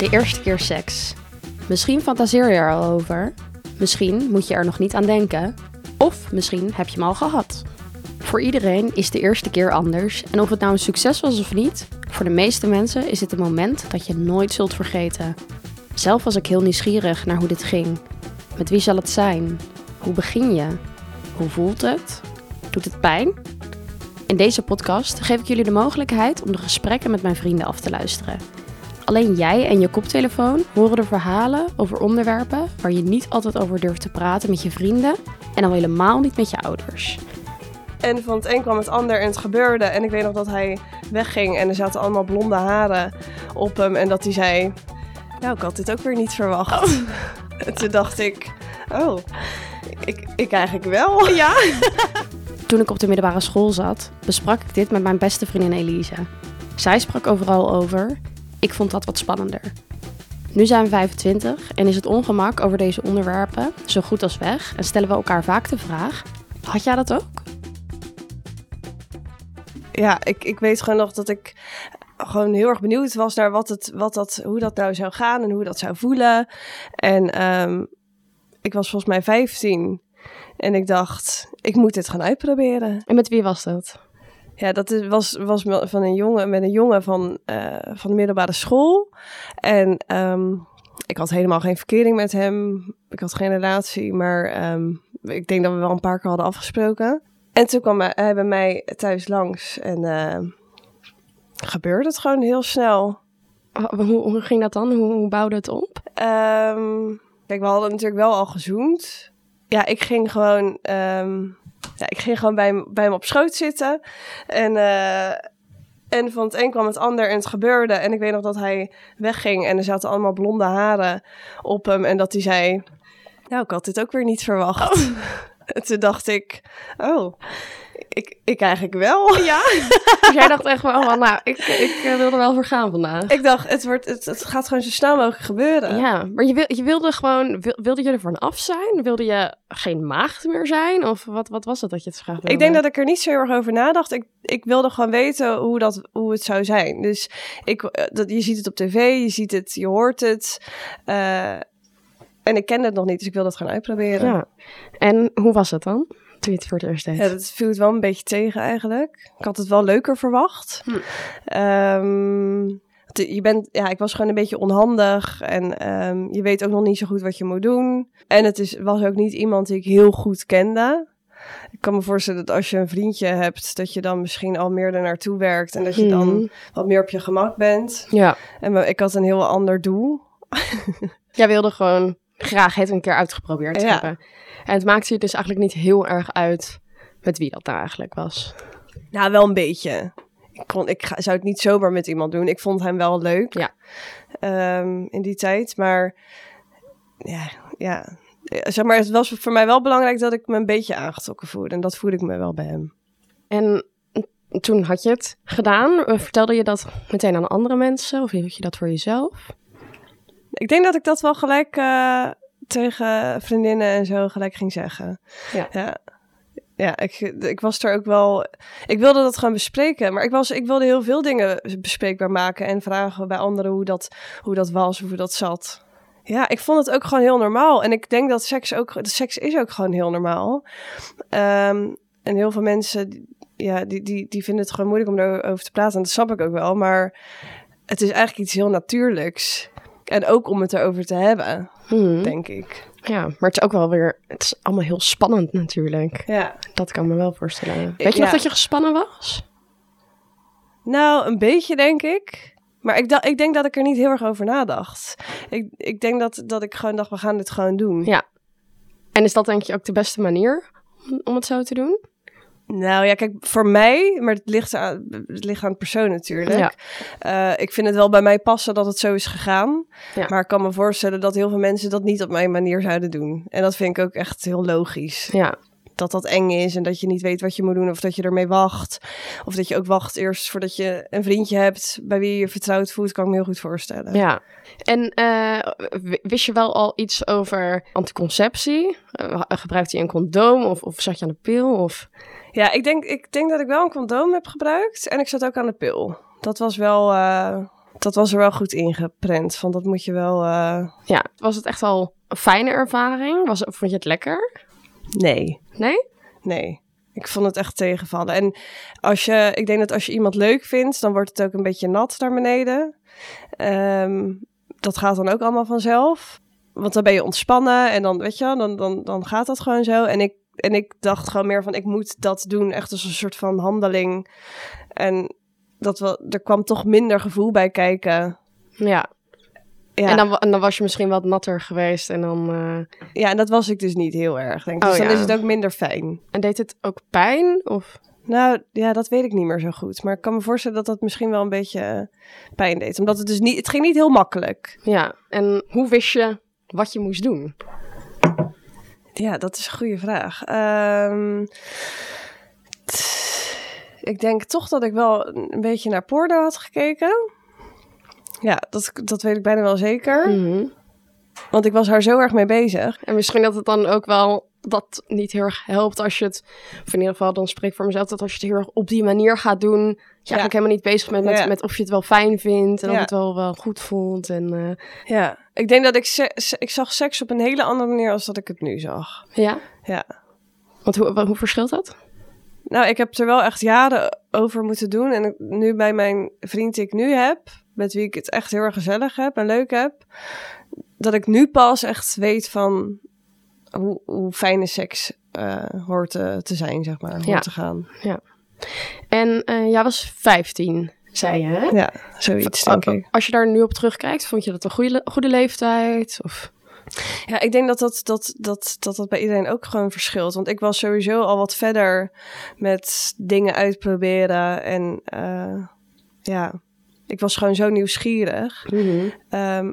De eerste keer seks. Misschien fantaseer je er al over. Misschien moet je er nog niet aan denken. Of misschien heb je hem al gehad. Voor iedereen is de eerste keer anders. En of het nou een succes was of niet, voor de meeste mensen is dit een moment dat je nooit zult vergeten. Zelf was ik heel nieuwsgierig naar hoe dit ging. Met wie zal het zijn? Hoe begin je? Hoe voelt het? Doet het pijn? In deze podcast geef ik jullie de mogelijkheid om de gesprekken met mijn vrienden af te luisteren. Alleen jij en je koptelefoon horen de verhalen over onderwerpen waar je niet altijd over durft te praten met je vrienden en al helemaal niet met je ouders. En van het een kwam het ander en het gebeurde. En ik weet nog dat hij wegging en er zaten allemaal blonde haren op hem. En dat hij zei, nou, ik had dit ook weer niet verwacht. En toen dacht ik, oh, ik, ik eigenlijk wel. Ja. Toen ik op de middelbare school zat, besprak ik dit met mijn beste vriendin Elise. Zij sprak overal over. Ik vond dat wat spannender. Nu zijn we 25 en is het ongemak over deze onderwerpen zo goed als weg en stellen we elkaar vaak de vraag: had jij dat ook? Ja, ik, ik weet gewoon nog dat ik gewoon heel erg benieuwd was naar wat het, wat dat, hoe dat nou zou gaan en hoe dat zou voelen. En ehm, ik was volgens mij 15 en ik dacht, ik moet dit gaan uitproberen. En met wie was dat? Ja, dat is, was, was van een jongen, met een jongen van, eh, van de middelbare school. En ehm, ik had helemaal geen verkering met hem. Ik had geen relatie, maar ehm, ik denk dat we wel een paar keer hadden afgesproken. En toen kwam hij, bij mij thuis langs en eh, gebeurde het gewoon heel snel. Hoe, hoe ging dat dan? Hoe, hoe bouwde het op? Ehm, kijk, we hadden natuurlijk wel al gezoend. Ja, ik ging gewoon, ja, ik ging gewoon bij hem, bij hem op schoot zitten. En, eh, en van het een kwam het ander en het gebeurde. En ik weet nog dat hij wegging en er zaten allemaal blonde haren op hem. En dat hij zei, nou, ik had dit ook weer niet verwacht. En toen dacht ik, oh, ik, ik eigenlijk wel. Ja. Dus jij dacht echt wel, van, nou, ik, ik eh, wil er wel voor gaan vandaag. Ik dacht, het, wordt, het, het gaat gewoon zo snel mogelijk gebeuren. Ja, maar je, wil, je wilde gewoon, wil- wilde je er een af zijn? Wilde je geen maagd meer zijn? Of wat, wat was het dat je het graag wilde? Ik denk dat ik er niet zo heel erg over nadacht. Ik, ik wilde gewoon weten hoe, dat, hoe het zou zijn. Dus ik, eh, dat, je ziet het op tv, je ziet het, je hoort het. Eh, en ik kende het nog niet, dus ik wilde het gewoon uitproberen. Ja. En hoe was het dan, toen je het voor het eerst deed? Ja, dat viel het wel een beetje tegen eigenlijk. Ik had het wel leuker verwacht. Hm. Ehm, je bent, ja, ik was gewoon een beetje onhandig en ehm, je weet ook nog niet zo goed wat je moet doen. En het is, was ook niet iemand die ik heel goed kende. Ik kan me voorstellen dat als je een vriendje hebt, dat je dan misschien al meer er naartoe werkt en dat je dan Mhm. wat meer op je gemak bent. Ja. En we- ik had een heel ander doel. Jij wilde gewoon graag het een keer uitgeprobeerd Ja. hebben. En het maakte je dus eigenlijk niet heel erg uit met wie dat nou eigenlijk was. Nou, wel een beetje. Ik, kon, ik ga- zou het niet zomaar met iemand doen. Ik vond hem wel leuk Ja. ehm, in die tijd. Maar ja, ja, Eh, zeg maar, het was voor mij wel belangrijk dat ik me een beetje aangetrokken voelde. En dat voelde ik me wel bij hem. En toen had je het gedaan. Eh, Vertelde je dat meteen aan andere mensen? Of hield je dat voor jezelf? Ik denk dat ik dat wel gelijk eh, tegen vriendinnen en zo gelijk ging zeggen. Ja. Ja. Ja, ik, ik was er ook wel. Ik wilde dat gaan bespreken, maar ik, was, ik wilde heel veel dingen bespreekbaar maken en vragen bij anderen hoe dat, hoe dat was, hoe dat zat. Ja, ik vond het ook gewoon heel normaal. En ik denk dat seks ook. Seks is ook gewoon heel normaal. Ehm, en heel veel mensen, ja, die, die, die vinden het gewoon moeilijk om erover te praten. En dat snap ik ook wel. Maar het is eigenlijk iets heel natuurlijks. En ook om het erover te hebben, Hmm. denk ik. Ja, maar het is ook wel weer... Het is allemaal heel spannend natuurlijk. Ja. Dat kan me wel voorstellen. Weet je Ja. nog dat je gespannen was? Nou, een beetje denk ik. Maar ik, ik denk dat ik er niet heel erg over nadacht. Ik, ik denk dat, dat ik gewoon dacht, we gaan dit gewoon doen. Ja. En is dat denk je ook de beste manier om het zo te doen? Nou ja, kijk, voor mij, maar het ligt aan, het ligt aan de persoon natuurlijk. Ja. Eh, ik vind het wel bij mij passen dat het zo is gegaan. Ja. Maar ik kan me voorstellen dat heel veel mensen dat niet op mijn manier zouden doen. En dat vind ik ook echt heel logisch. Ja. Dat dat eng is en dat je niet weet wat je moet doen of dat je ermee wacht. Of dat je ook wacht eerst voordat je een vriendje hebt bij wie je je vertrouwd voelt, kan ik me heel goed voorstellen. Ja. En eh, wist je wel al iets over anticonceptie? Eh, gebruikte je een condoom of, of zat je aan de pil? Of... Ja, ik denk, ik denk dat ik wel een condoom heb gebruikt en ik zat ook aan de pil. Dat was wel, eh, dat was er wel goed ingeprent. Van dat moet je wel. eh, Ja, was het echt al een fijne ervaring? Was, vond je het lekker? Nee, Nee? nee. Ik vond het echt tegenvallen. En als je, ik denk dat als je iemand leuk vindt, dan wordt het ook een beetje nat naar beneden. Ehm, dat gaat dan ook allemaal vanzelf. Want dan ben je ontspannen en dan, weet je, dan, dan, dan gaat dat gewoon zo. En ik, en ik dacht gewoon meer van, ik moet dat doen, echt als een soort van handeling. En dat wel, er kwam toch minder gevoel bij kijken. Ja. Ja, En, dan, en dan was je misschien wat natter geweest en dan... eh, ja, en dat was ik dus niet heel erg, denk ik. Dus Oh, dan ja. is het ook minder fijn. En deed het ook pijn? Of... Nou, ja, dat weet ik niet meer zo goed. Maar ik kan me voorstellen dat dat misschien wel een beetje eh, pijn deed. Omdat het dus niet... Het ging niet heel makkelijk. Ja. En hoe wist je wat je moest doen? Ja, dat is een goede vraag. Ehm, ik denk toch dat ik wel een beetje naar porno had gekeken. Ja, dat, dat weet ik bijna wel zeker. Mhm. Want ik was daar zo erg mee bezig. En misschien dat het dan ook wel dat niet heel erg helpt als je het, of in ieder geval dan spreek ik voor mezelf, dat als je het heel erg op die manier gaat doen, je eigenlijk helemaal niet bezig bent met, Ja. met of je het wel fijn vindt en of Ja. het wel, wel goed voelt. En eh, Ja, ik denk dat ik... Se- ik zag seks op een hele andere manier als dat ik het nu zag. ja. Ja. Want hoe, hoe verschilt dat? Nou, ik heb er wel echt jaren over moeten doen. En nu bij mijn vriend die ik nu heb, met wie ik het echt heel erg gezellig heb en leuk heb, dat ik nu pas echt weet van hoe, hoe fijne seks eh, hoort te, te zijn, zeg maar, hoort Ja. te gaan. En eh jij was 15, zei je, hè? Ja, zoiets denk ik. Als je daar nu op terugkijkt, vond je dat een goede, goede leeftijd? Of... Ja, ik denk dat dat, dat, dat, dat dat bij iedereen ook gewoon verschilt. Want ik was sowieso al wat verder met dingen uitproberen. En eh, ja, ik was gewoon zo nieuwsgierig. Ehm,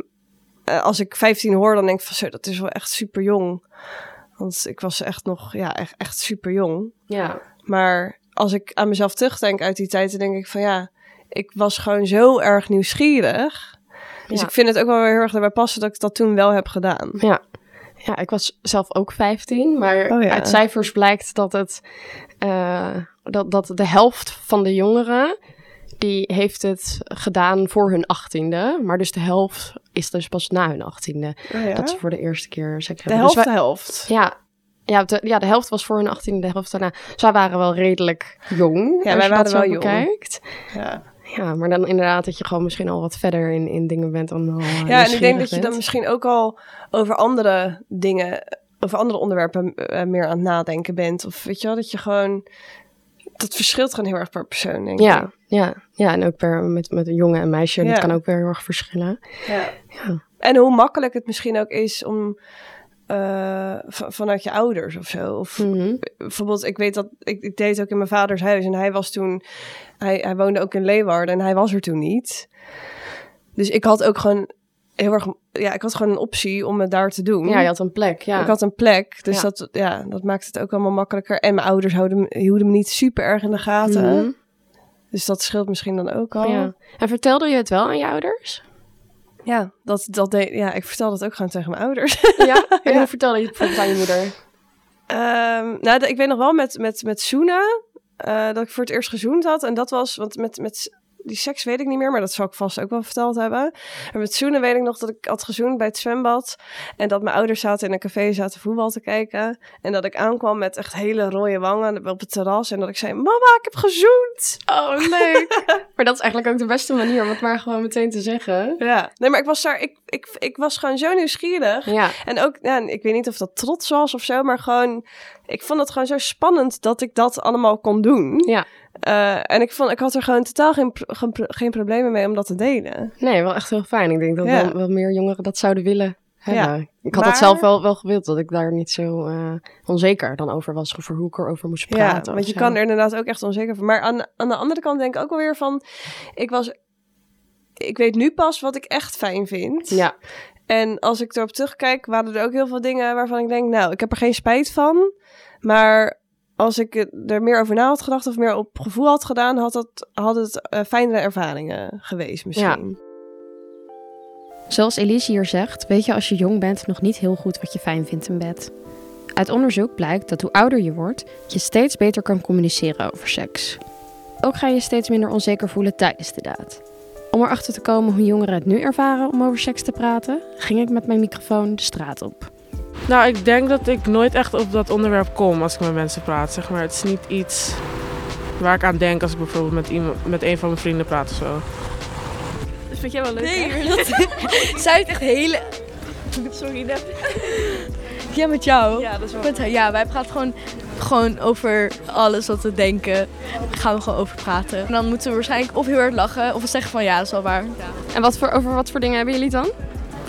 eh, als ik 15 hoor, dan denk ik van zo, dat is wel echt super jong. Want ik was echt nog, ja, echt, echt super jong. Ja. Maar als ik aan mezelf terugdenk uit die tijd, dan denk ik van ja, ik was gewoon zo erg nieuwsgierig. Dus Ja. ik vind het ook wel weer heel erg erbij passen dat ik dat toen wel heb gedaan. Ja. Ja, ik was zelf ook 15, maar Oh ja. uit cijfers blijkt dat het eh, dat, dat de helft van de jongeren die heeft het gedaan voor hun achttiende, maar dus de helft is dus pas na hun achttiende. Oh ja? Dat ze voor de eerste keer seks de hebben. helft, Dus de helft. ja, ja, de, ja, de helft was voor hun achttiende, de helft daarna. Zij waren wel redelijk jong. Ja, als wij je waren wel jong. Ja. Ja, maar dan inderdaad dat je gewoon misschien al wat verder in, in dingen bent dan al eh, Ja, en ik denk dat je dan misschien ook al over andere dingen, over andere onderwerpen eh, meer aan het nadenken bent. Of weet je wel, dat je gewoon, dat verschilt gewoon heel erg per persoon, denk Ja, ik. ja, ja, en ook per, met, met een jongen en meisje, Ja. dat kan ook weer heel erg verschillen. Ja. Ja. En hoe makkelijk het misschien ook is om eh, vanuit je ouders of zo. Of Mhm. bijvoorbeeld, ik weet dat ik, ik deed ook in mijn vaders huis en hij was toen, hij, hij woonde ook in Leeuwarden en hij was er toen niet. Dus ik had ook gewoon heel erg, ja, ik had gewoon een optie om het daar te doen. Ja, je had een plek, ja. Ik had een plek, dus Ja. dat, ja, dat maakt het ook allemaal makkelijker. En mijn ouders houden, me- hielden me niet super erg in de gaten. Mhm. Dus dat scheelt misschien dan ook al. ja. En vertelde je het wel aan je ouders? Ja, dat, dat deed, ja, ik vertel dat ook gewoon tegen mijn ouders. Ja? En hoe vertelde je het bijvoorbeeld aan je moeder? Ehm, nou, ik weet nog wel met, met, met zoenen, eh, dat ik voor het eerst gezoend had. En dat was, want met, met die seks weet ik niet meer, maar dat zal ik vast ook wel verteld hebben. Maar met zoenen weet ik nog dat ik had gezoend bij het zwembad. En dat mijn ouders zaten in een café, zaten voetbal te kijken. En dat ik aankwam met echt hele rode wangen op het terras. En dat ik zei, mama, ik heb gezoend. Oh, leuk. maar dat is eigenlijk ook de beste manier om het maar gewoon meteen te zeggen. Ja, nee, maar ik was daar, ik, ik, ik was gewoon zo nieuwsgierig. Ja, En ook, ja, ik weet niet of dat trots was of zo, maar gewoon, ik vond het gewoon zo spannend dat ik dat allemaal kon doen. ja. Eh, en ik, vond, ik had er gewoon totaal geen, geen, pro- geen problemen mee om dat te delen. Nee, wel echt heel fijn. Ik denk dat Ja. wel, wel meer jongeren dat zouden willen hebben. Ik had Maar- dat zelf wel, wel gewild, dat ik daar niet zo eh, onzeker dan over was. Over hoe ik erover moest praten. ja, want of je zo. kan er inderdaad ook echt onzeker van. Maar aan, aan de andere kant denk ik ook wel weer van, ik was, ik weet nu pas wat ik echt fijn vind. Ja, En als ik erop terugkijk, waren er ook heel veel dingen waarvan ik denk, nou, ik heb er geen spijt van. Maar als ik er meer over na had gedacht of meer op gevoel had gedaan, had het, had het eh, fijnere ervaringen geweest misschien. Zoals Elise hier zegt, weet je als je jong bent nog niet heel goed wat je fijn vindt in bed. Uit onderzoek blijkt dat hoe ouder je wordt, je steeds beter kan communiceren over seks. Ook ga je steeds minder onzeker voelen tijdens de daad. Om erachter te komen hoe jongeren het nu ervaren om over seks te praten, ging ik met mijn microfoon de straat op. Nou, ik denk dat ik nooit echt op dat onderwerp kom als ik met mensen praat. Zeg maar. Het is niet iets waar ik aan denk als ik bijvoorbeeld met, iemand, met een van mijn vrienden praat of zo. Dat vind jij wel leuk, Nee, hè? dat... Zij heeft echt hele... Sorry, dat... Ja, met jou. Ja, dat is wel... Met haar, ja, wij praten gewoon, gewoon over alles wat we denken. Daar gaan we gewoon over praten. En dan moeten we waarschijnlijk of heel hard lachen of we zeggen van ja, dat is wel waar. En wat voor, over wat voor dingen hebben jullie dan?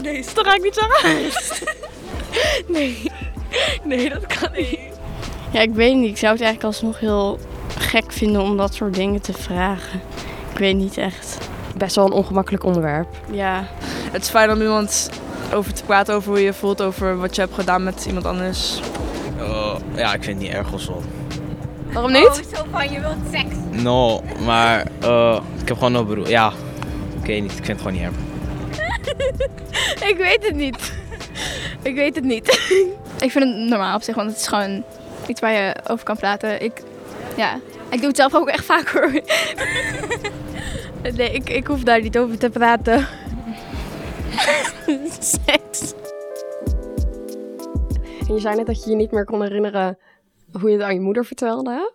Nee, dat ga ik niet zeggen. nee. Nee, dat kan niet. Ja, ik weet niet. Ik zou het eigenlijk alsnog heel gek vinden om dat soort dingen te vragen. Ik weet niet echt. Best wel een ongemakkelijk onderwerp. Ja, Het is fijn om iemand over te praten over hoe je je voelt, over wat je hebt gedaan met iemand anders. Oh, ja, ik vind het niet erg of zo. Waarom niet? zo van, je wilt seks. No, maar eh, ik heb gewoon no bedoel. Ja, ik weet niet. Ik vind het gewoon niet erg. Ik weet het niet. Ik weet het niet. Ik vind het normaal op zich, want het is gewoon iets waar je over kan praten. Ik, ja, ik doe het zelf ook echt vaak hoor. Nee, ik, ik hoef daar niet over te praten. Seks. En je zei net dat je je niet meer kon herinneren hoe je het aan je moeder vertelde.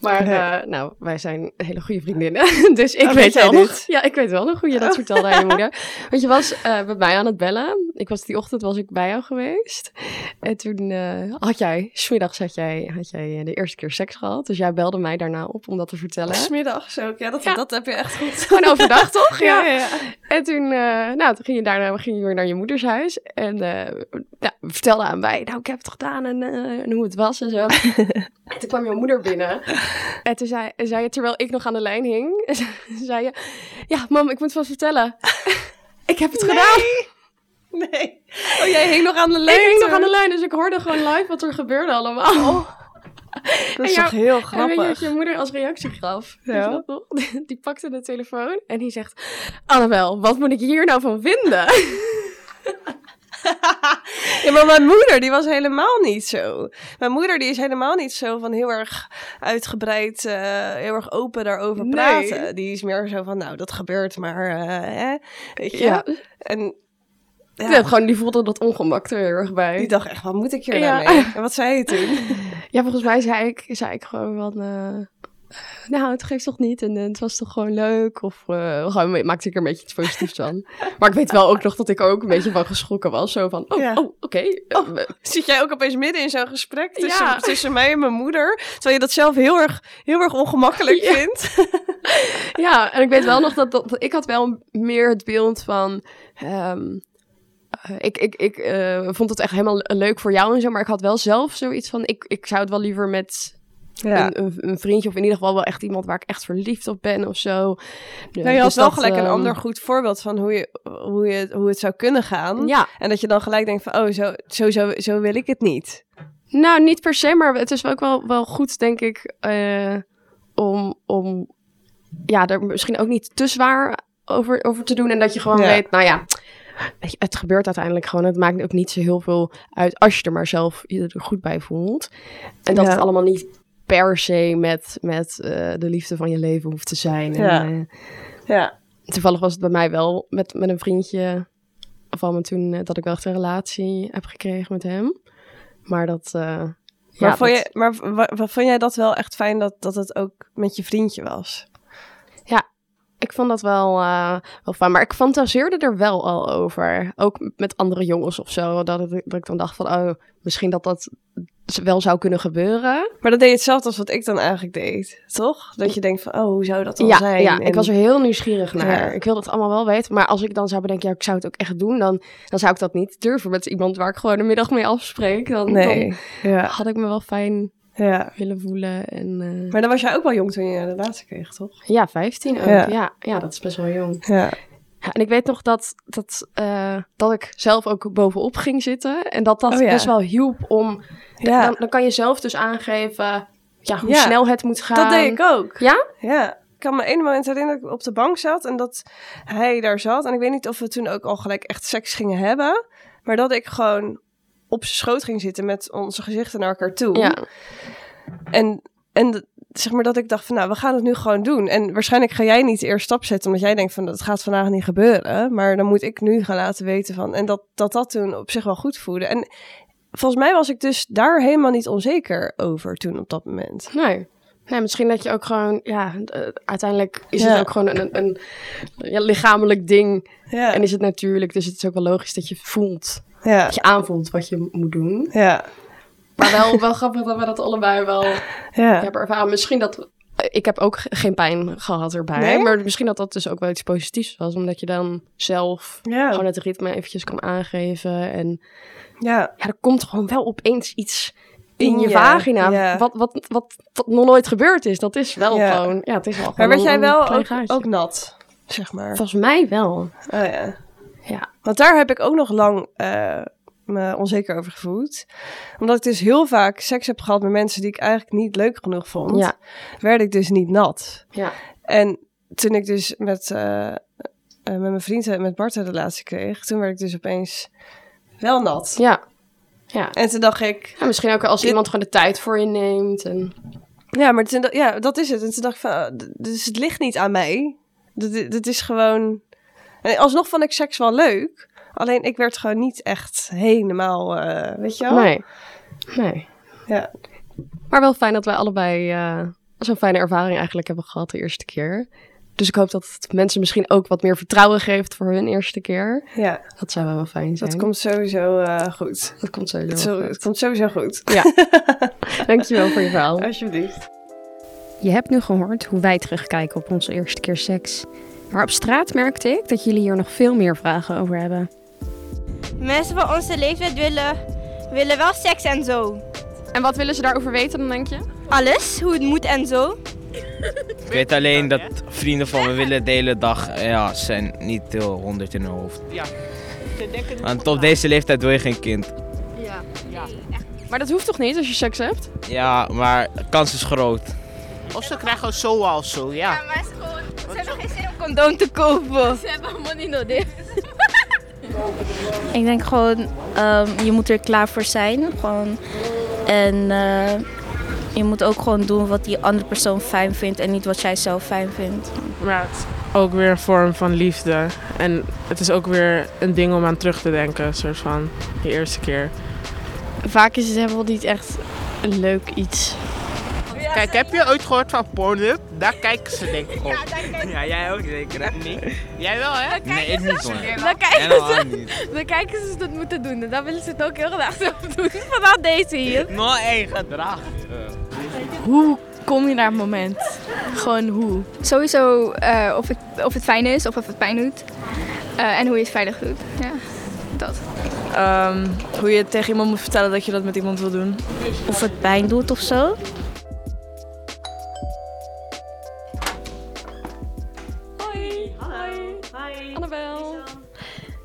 Maar Nee. eh, nou, wij zijn hele goede vriendinnen. Dus ik Oh, weet wel nog. Ja, ik weet wel nog hoe je dat vertelde aan je moeder. Want je was eh, bij mij aan het bellen. Ik was die ochtend was ik bij jou geweest. En toen eh, had jij, smiddags had jij, had jij de eerste keer seks gehad. Dus jij belde mij daarna op om dat te vertellen. Smiddags ook, ja dat, Ja. dat heb je echt goed. Gewoon overdag, toch? Ja, ja, ja. En toen, nou, toen ging je daarna ging je weer naar je moeders huis. En vertelde aan mij, nou, ik heb het gedaan en, en hoe het was en zo. En toen kwam je moeder binnen. En toen zei, zei je, terwijl ik nog aan de lijn hing, zei je, ja, mam, ik moet vast vertellen. ik heb het gedaan. Nee. Oh, jij hing nog aan de lijn. Ik hing nog aan de lijn, dus ik hoorde gewoon live wat er gebeurde allemaal. Dat is toch heel En weet je wat grappig. je moeder als reactie gaf? Ja. Die pakte de telefoon en die zegt... Annabel, wat moet ik hier nou van vinden? Ja, maar mijn moeder, die was helemaal niet zo. Mijn moeder, die is helemaal niet zo van heel erg uitgebreid, eh, heel erg open daarover Nee. praten. Die is meer zo van, nou, dat gebeurt maar, eh, hè, weet je. Ja. En ja, Ja. gewoon, die voelde dat ongemak er heel erg bij. die dacht echt, wat moet ik hier Ja. nou mee? En wat zei je toen? Ja, volgens mij zei ik, zei ik gewoon van... eh, nou, het geeft toch niet en eh, het was toch gewoon leuk? Of eh, gewoon, maakte ik er een beetje iets positiefs van. Maar ik weet wel ook nog dat ik er ook een beetje van geschrokken was. Zo van, oh, Ja. oh oké. eh, Oh. Zit jij ook opeens midden in zo'n gesprek tussen, Ja. tussen mij en mijn moeder? Terwijl je dat zelf heel erg, heel erg ongemakkelijk Ja. vindt. Ja, en ik weet wel nog dat, dat, dat- ik had wel meer het beeld van. ehm, eh, ik ik, ik vond het echt helemaal leuk voor jou en zo, maar ik had wel zelf zoiets van. Ik, ik zou het wel liever met Ja. een, een, een vriendje of in ieder geval wel echt iemand waar ik echt verliefd op ben of zo. Nou, je had Dus wel dat, gelijk een ehm, ander goed voorbeeld van hoe, je, hoe, je, hoe het zou kunnen gaan. Ja, En dat je dan gelijk denkt van, oh, zo, zo, zo, zo wil ik het niet. nou niet per se, maar het is ook wel, wel goed, denk ik, eh, om, om ja, er misschien ook niet te zwaar over, over te doen. En dat je gewoon Ja. weet, nou ja, je, het gebeurt uiteindelijk gewoon. Het maakt ook niet zo heel veel uit als je er maar zelf je er goed bij voelt. En dat Ja. het allemaal niet per se met, met eh, de liefde van je leven hoeft te zijn. En, Ja. eh, Ja. toevallig was het bij mij wel met, met een vriendje van me toen eh, dat ik wel echt een relatie heb gekregen met hem. Maar dat. Maar, ja, vond, dat- je, maar vond jij dat wel echt fijn dat, dat het ook met je vriendje was? Ik vond dat wel, eh, wel fijn. Maar ik fantaseerde er wel al over. Ook met andere jongens of zo. Dat, ik- dat ik dan dacht van, oh, misschien dat dat wel zou kunnen gebeuren. Maar dat deed je hetzelfde als wat ik dan eigenlijk deed, toch? Dat je denkt van, oh, hoe zou dat dan Ja, zijn? ja, En- ik was er heel nieuwsgierig naar. Ja. Ik wilde het allemaal wel weten. Maar als ik dan zou bedenken, ja, ik zou het ook echt doen. Dan, dan zou ik dat niet durven met iemand waar ik gewoon een middag mee afspreek. Dan, Nee, dan ja, had ik me wel fijn ja. willen voelen. En, eh, Maar dan was jij ook wel jong toen je een relatie kreeg, toch? ja, 15 ook. Ja. Ja. Ja, dat is best wel jong. Ja. Ja, en ik weet nog dat, dat, eh, dat ik zelf ook bovenop ging zitten. En dat dat Oh ja. best wel hielp om... Ja, Dan, dan kan je zelf dus aangeven ja, hoe snel het moet gaan. dat deed ik ook. Ja? Ja. Ik kan me één moment herinneren dat ik op de bank zat en dat hij daar zat. En ik weet niet of we toen ook al gelijk echt seks gingen hebben. Maar dat ik gewoon op zijn schoot ging zitten met onze gezichten naar elkaar toe. Ja. En, en zeg maar dat ik dacht van nou, we gaan het nu gewoon doen. En waarschijnlijk ga jij niet de eerste stap zetten, omdat jij denkt van dat gaat vandaag niet gebeuren. Maar dan moet ik nu gaan laten weten van. En dat dat, dat toen op zich wel goed voelde. En volgens mij was ik dus daar helemaal niet onzeker over toen op dat moment. Nee. Nee, misschien dat je ook gewoon, ja, eh, uiteindelijk is Ja. het ook gewoon een, een, een ja, lichamelijk ding. Ja, En is het natuurlijk, dus het is ook wel logisch dat je voelt, ja, dat je aanvoelt wat je moet doen. ja, Maar wel, wel grappig dat we dat allebei wel ja. hebben ervaren. Misschien dat, ik heb ook ge- geen pijn gehad erbij, Nee? maar misschien dat dat dus ook wel iets positiefs was. Omdat je dan zelf Ja, gewoon het ritme eventjes kan aangeven. En ja, ja, er komt gewoon wel opeens iets in je vagina. Wat, wat, wat, wat nog nooit gebeurd is. Dat is wel gewoon, ja, het is wel maar gewoon werd een- jij wel ook, ook nat, zeg maar? Volgens mij wel. Oh ja. Ja. Want daar heb ik ook nog lang eh, me onzeker over gevoeld. Omdat ik dus heel vaak seks heb gehad met mensen die ik eigenlijk niet leuk genoeg vond. Ja. Werd ik dus niet nat. Ja. En toen ik dus met, eh, eh, met mijn vriend, met Bart een relatie kreeg, toen werd ik dus opeens wel nat. Ja. Ja. En toen dacht ik, Ja, misschien ook als Dit- iemand gewoon de tijd voor je neemt. En... ja, maar toen, ja, dat is het. En toen dacht ik van, ah, dus het ligt niet aan mij. Dit is gewoon... En alsnog vond ik seks wel leuk. Alleen ik werd gewoon niet echt helemaal, eh, weet je wel? Nee. Nee. Ja. Maar wel fijn dat wij allebei eh, zo'n fijne ervaring eigenlijk hebben gehad de eerste keer. Dus ik hoop dat het mensen misschien ook wat meer vertrouwen geeft voor hun eerste keer. Ja, Dat zou wel fijn zijn. dat komt sowieso eh, goed. dat komt sowieso Het, zo- goed. het komt sowieso goed. Dankjewel voor je verhaal. Alsjeblieft. Je hebt nu gehoord hoe wij terugkijken op onze eerste keer seks. Maar op straat merkte ik dat jullie hier nog veel meer vragen over hebben. Mensen van onze leeftijd willen, willen wel seks en zo. En wat willen ze daarover weten dan, denk je? Alles, hoe het moet en zo. Ik weet alleen dat vrienden van me willen de hele dag, ja, zijn niet heel honderd in hun hoofd. Ja. Want op deze leeftijd wil je geen kind. Maar dat hoeft toch niet als je seks hebt? Ja, maar de kans is groot. Of ze krijgen SOA of zo, ja. maar ze, gewoon, ze hebben geen zin om condoom te kopen. Ze hebben allemaal niet nodig. Ik denk gewoon, ehm, je moet er klaar voor zijn. Gewoon. En eh, je moet ook gewoon doen wat die andere persoon fijn vindt en niet wat jij zelf fijn vindt. Maar het is ook weer een vorm van liefde. En het is ook weer een ding om aan terug te denken, soort van je eerste keer. Vaak is het helemaal niet echt een leuk iets. Kijk, heb je ooit gehoord van Pornhub? Daar kijken ze denk ik op. Ja, jij ook zeker, hè? Nee. Jij wel, hè? Nee, ik niet hoor. Dan kijken, ze, dan kijken ze dat moeten doen. En dan willen ze het ook heel graag zelf doen. Vandaar deze hier. Nog één gedrag. Hoe kom je naar het moment? Gewoon hoe? Sowieso eh, of, het, of het fijn is of of het pijn doet. Eh, en hoe je het veilig doet. Ja, dat. Ehm, hoe je tegen iemand moet vertellen dat je dat met iemand wil doen. Of het pijn doet of zo? Annabel.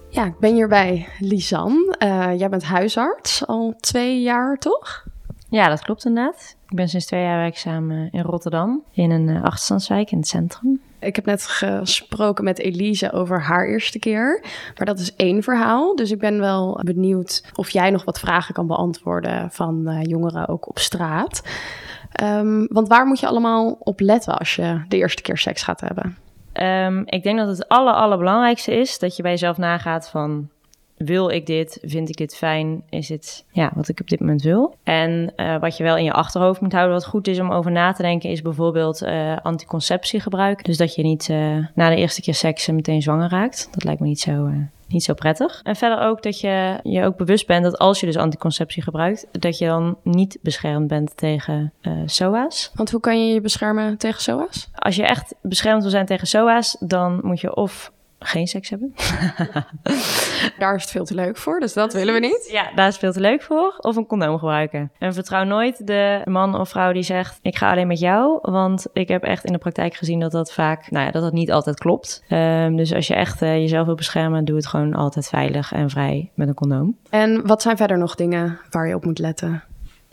Ja, ik ben hier bij Lisanne. Eh, jij bent huisarts al twee jaar, toch? Ja, dat klopt inderdaad. Ik ben sinds twee jaar werkzaam in Rotterdam, in een eh, achterstandswijk in het centrum. Ik heb net gesproken met Elise over haar eerste keer. Maar dat is één verhaal. Dus ik ben wel benieuwd of jij nog wat vragen kan beantwoorden van eh, jongeren ook op straat. Ehm, want waar moet je allemaal op letten als je de eerste keer seks gaat hebben? Ehm, ik denk dat het aller, allerbelangrijkste is dat je bij jezelf nagaat van... Wil ik dit? Vind ik dit fijn? Is het ja, wat ik op dit moment wil? En eh, wat je wel in je achterhoofd moet houden, wat goed is om over na te denken, is bijvoorbeeld eh anticonceptiegebruik. Dus dat je niet eh, na de eerste keer seks meteen zwanger raakt. Dat lijkt me niet zo, niet zo prettig. En verder ook dat je je ook bewust bent dat als je dus anticonceptie gebruikt, dat je dan niet beschermd bent tegen eh SOA's. Want hoe kan je je beschermen tegen SOA's? Als je echt beschermd wil zijn tegen SOA's, dan moet je of geen seks hebben. Daar is het veel te leuk voor, dus dat willen we niet. Ja, daar is het veel te leuk voor. Of een condoom gebruiken. En vertrouw nooit de man of vrouw die zegt: Ik ga alleen met jou. Want ik heb echt in de praktijk gezien dat dat vaak, nou ja, dat dat niet altijd klopt. Ehm, dus als je echt eh, jezelf wil beschermen, doe het gewoon altijd veilig en vrij met een condoom. En wat zijn verder nog dingen waar je op moet letten?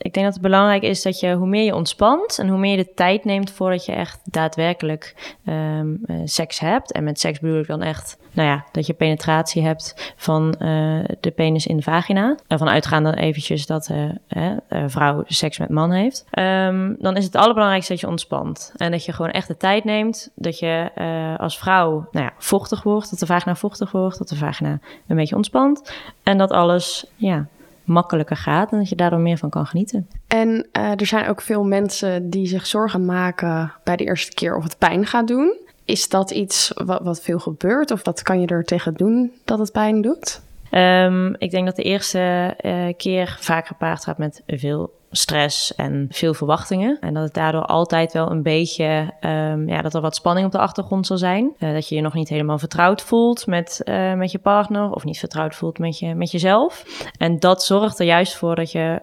Ik denk dat het belangrijk is dat je hoe meer je ontspant en hoe meer je de tijd neemt voordat je echt daadwerkelijk um, uh, seks hebt. En met seks bedoel ik dan echt, nou ja, dat je penetratie hebt van uh, de penis in de vagina. Ervan uitgaan dan eventjes dat uh, vrouw seks met man heeft. Um, dan is het allerbelangrijkste dat je ontspant. En dat je gewoon echt de tijd neemt. Dat je als vrouw, nou ja, vochtig wordt. Dat de vagina vochtig wordt. Dat de vagina een beetje ontspant. En dat alles, ja makkelijker gaat en dat je daardoor meer van kan genieten. En uh, er zijn ook veel mensen die zich zorgen maken bij de eerste keer of het pijn gaat doen. Is dat iets wat veel gebeurt of wat kan je er tegen doen dat het pijn doet? Um, ik denk dat de eerste uh, keer vaak gepaard gaat met veel stress en veel verwachtingen. En dat het daardoor altijd wel een beetje, um, ja, dat er wat spanning op de achtergrond zal zijn. Uh, dat je je nog niet helemaal vertrouwd voelt met, uh, met je partner of niet vertrouwd voelt met, je, met jezelf. En dat zorgt er juist voor dat je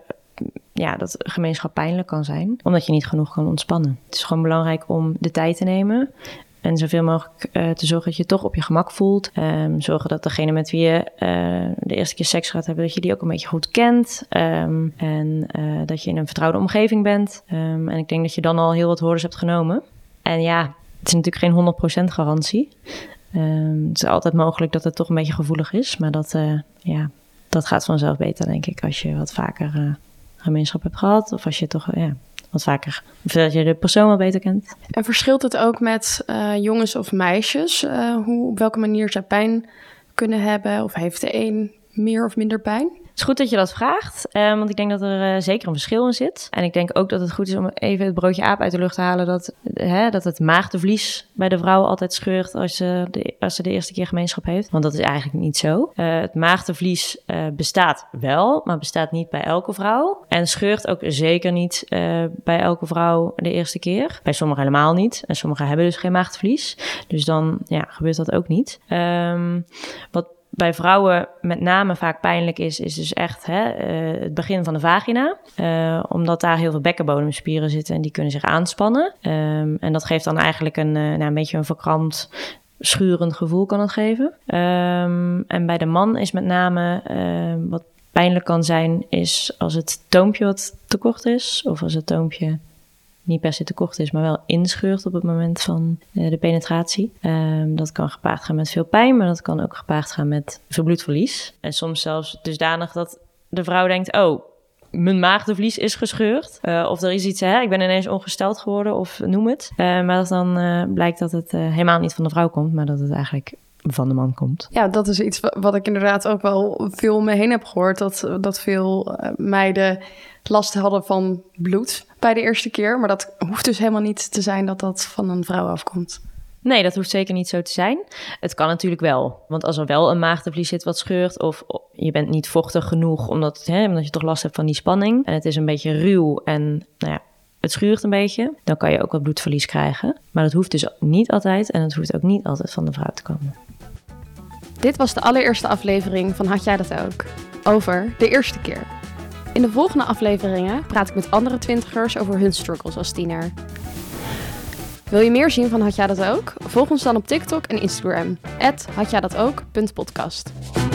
ja, dat gemeenschap pijnlijk kan zijn, omdat je niet genoeg kan ontspannen. Het is gewoon belangrijk om de tijd te nemen en zoveel mogelijk uh, te zorgen dat je, toch op je gemak voelt. Um, zorgen dat degene met wie je uh, de eerste keer seks gaat hebben, dat je die ook een beetje goed kent. Um, en uh, dat je in een vertrouwde omgeving bent. Um, en ik denk dat je dan al heel wat hordes hebt genomen. En ja, het is natuurlijk geen 100% garantie. het is altijd mogelijk dat het toch een beetje gevoelig is. Maar dat, ja, dat gaat vanzelf beter, denk ik, als je wat vaker gemeenschap hebt gehad. Of als je toch ja, wat vaker. Of dat je de persoon wel beter kent. En verschilt het ook met uh, jongens of meisjes? Uh, hoe, op welke manier zij pijn kunnen hebben? Of heeft de een meer of minder pijn? Is goed dat je dat vraagt, um, want ik denk dat er uh, zeker een verschil in zit. En ik denk ook dat het goed is om even het broodje aap uit de lucht te halen. Dat, hè, dat het maagdevlies bij de vrouw altijd scheurt als ze, de, als ze de eerste keer gemeenschap heeft. Want dat is eigenlijk niet zo. Het maagdevlies bestaat wel, maar bestaat niet bij elke vrouw. En scheurt ook zeker niet bij elke vrouw de eerste keer. Bij sommigen helemaal niet. En sommigen hebben dus geen maagdevlies. Dus dan ja, gebeurt dat ook niet. Um, wat bij vrouwen met name vaak pijnlijk is, is dus echt hè, uh, het begin van de vagina. Uh, omdat daar heel veel bekkenbodemspieren zitten en die kunnen zich aanspannen. Um, en dat geeft dan eigenlijk een, uh, nou, een beetje een verkrampt, schurend gevoel kan het geven. Um, en bij de man is met name wat pijnlijk kan zijn, is als het toompje wat te kort is. Of als het toompje niet per se te kort is, maar wel inscheurt op het moment van uh, de penetratie. Um, dat kan gepaard gaan met veel pijn, maar dat kan ook gepaard gaan met verbloedverlies. En soms zelfs dusdanig dat de vrouw denkt: Oh, mijn maagdevlies is gescheurd. Uh, of er is iets, hè, ik ben ineens ongesteld geworden, of noem het. Uh, maar dat dan blijkt dat het helemaal niet van de vrouw komt, maar dat het eigenlijk van de man komt. Ja, dat is iets wat ik inderdaad ook wel veel om me heen heb gehoord. Dat, dat veel meiden last hadden van bloed bij de eerste keer. Maar dat hoeft dus helemaal niet te zijn dat dat van een vrouw afkomt. Nee, dat hoeft zeker niet zo te zijn. Het kan natuurlijk wel. Want als er wel een maagdevlies zit wat scheurt... of je bent niet vochtig genoeg omdat, hè, omdat je toch last hebt van die spanning... en het is een beetje ruw en nou ja, het schuurt een beetje... dan kan je ook wat bloedverlies krijgen. Maar dat hoeft dus niet altijd en het hoeft ook niet altijd van de vrouw te komen. Dit was de allereerste aflevering van Had jij dat ook? Over de eerste keer. In de volgende afleveringen praat ik met andere twintigers over hun struggles als tiener. Wil je meer zien van Had jij dat ook? Volg ons dan op TikTok en Instagram. Had jij dat.